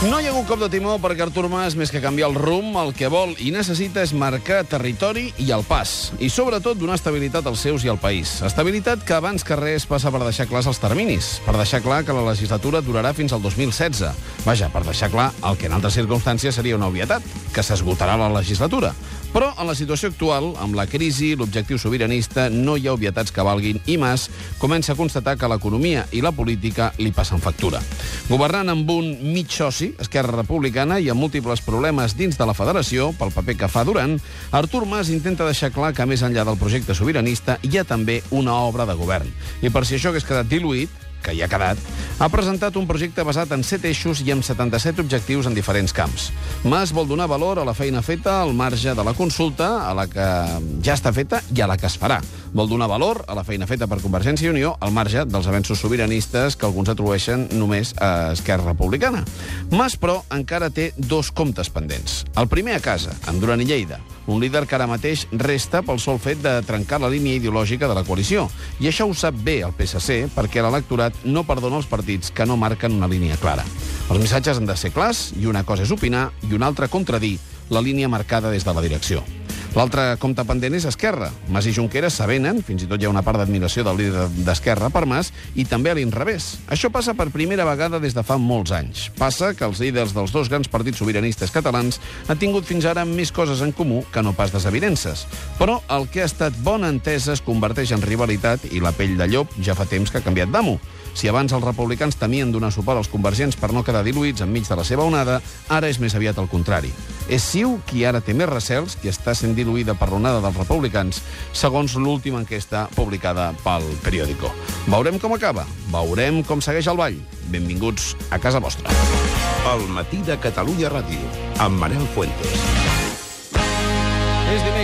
No hi ha hagut cop de timó perquè Artur Mas, més que canviar el rumb, el que vol i necessita és marcar territori i el pas. I, sobretot, donar estabilitat als seus i al país. Estabilitat que abans que res passa per deixar clars els terminis, per deixar clar que la legislatura durarà fins al 2016. Vaja, per deixar clar el que en altres circumstàncies seria una obvietat, que s'esgotarà la legislatura. Però en la situació actual, amb la crisi, l'objectiu sobiranista, no hi ha obvietats que valguin i Mas comença a constatar que l'economia i la política li passen factura. Governant amb un mig soci, Esquerra Republicana, i amb múltiples problemes dins de la federació, pel paper que fa Duran, Artur Mas intenta deixar clar que més enllà del projecte sobiranista hi ha també una obra de govern. I per si això hagués quedat diluït, que hi ha quedat, ha presentat un projecte basat en 7 eixos i amb 77 objectius en diferents camps. Mas vol donar valor a la feina feta al marge de la consulta, a la que ja està feta i a la que es farà. Vol donar valor a la feina feta per Convergència i Unió al marge dels avenços sobiranistes que alguns atribueixen només a Esquerra Republicana. Mas, però, encara té dos comptes pendents. El primer a casa, amb Duran i Lleida, un líder que ara mateix resta pel sol fet de trencar la línia ideològica de la coalició. I això ho sap bé el PSC, perquè l'electorat no perdona els partits que no marquen una línia clara. Els missatges han de ser clars, i una cosa és opinar, i una altra contradir la línia marcada des de la direcció. L'altre compte pendent és Esquerra. Mas i Junqueras s'avenen, fins i tot hi ha una part d'admiració del líder d'Esquerra per Mas, i també a l'inrevés. Això passa per primera vegada des de fa molts anys. Passa que els líders dels dos grans partits sobiranistes catalans han tingut fins ara més coses en comú que no pas desavinences. Però el que ha estat bona entesa es converteix en rivalitat i la pell de llop ja fa temps que ha canviat d'amo. Si abans els republicans temien donar suport als convergents per no quedar diluïts enmig de la seva onada, ara és més aviat el contrari. És Ciu qui ara té més recels, qui està sent diluïda per l'onada dels republicans, segons l'última enquesta publicada pel periòdico. Veurem com acaba, veurem com segueix el ball. Benvinguts a casa vostra. El matí de Catalunya Ràdio, amb Manel Fuentes. És dimecres.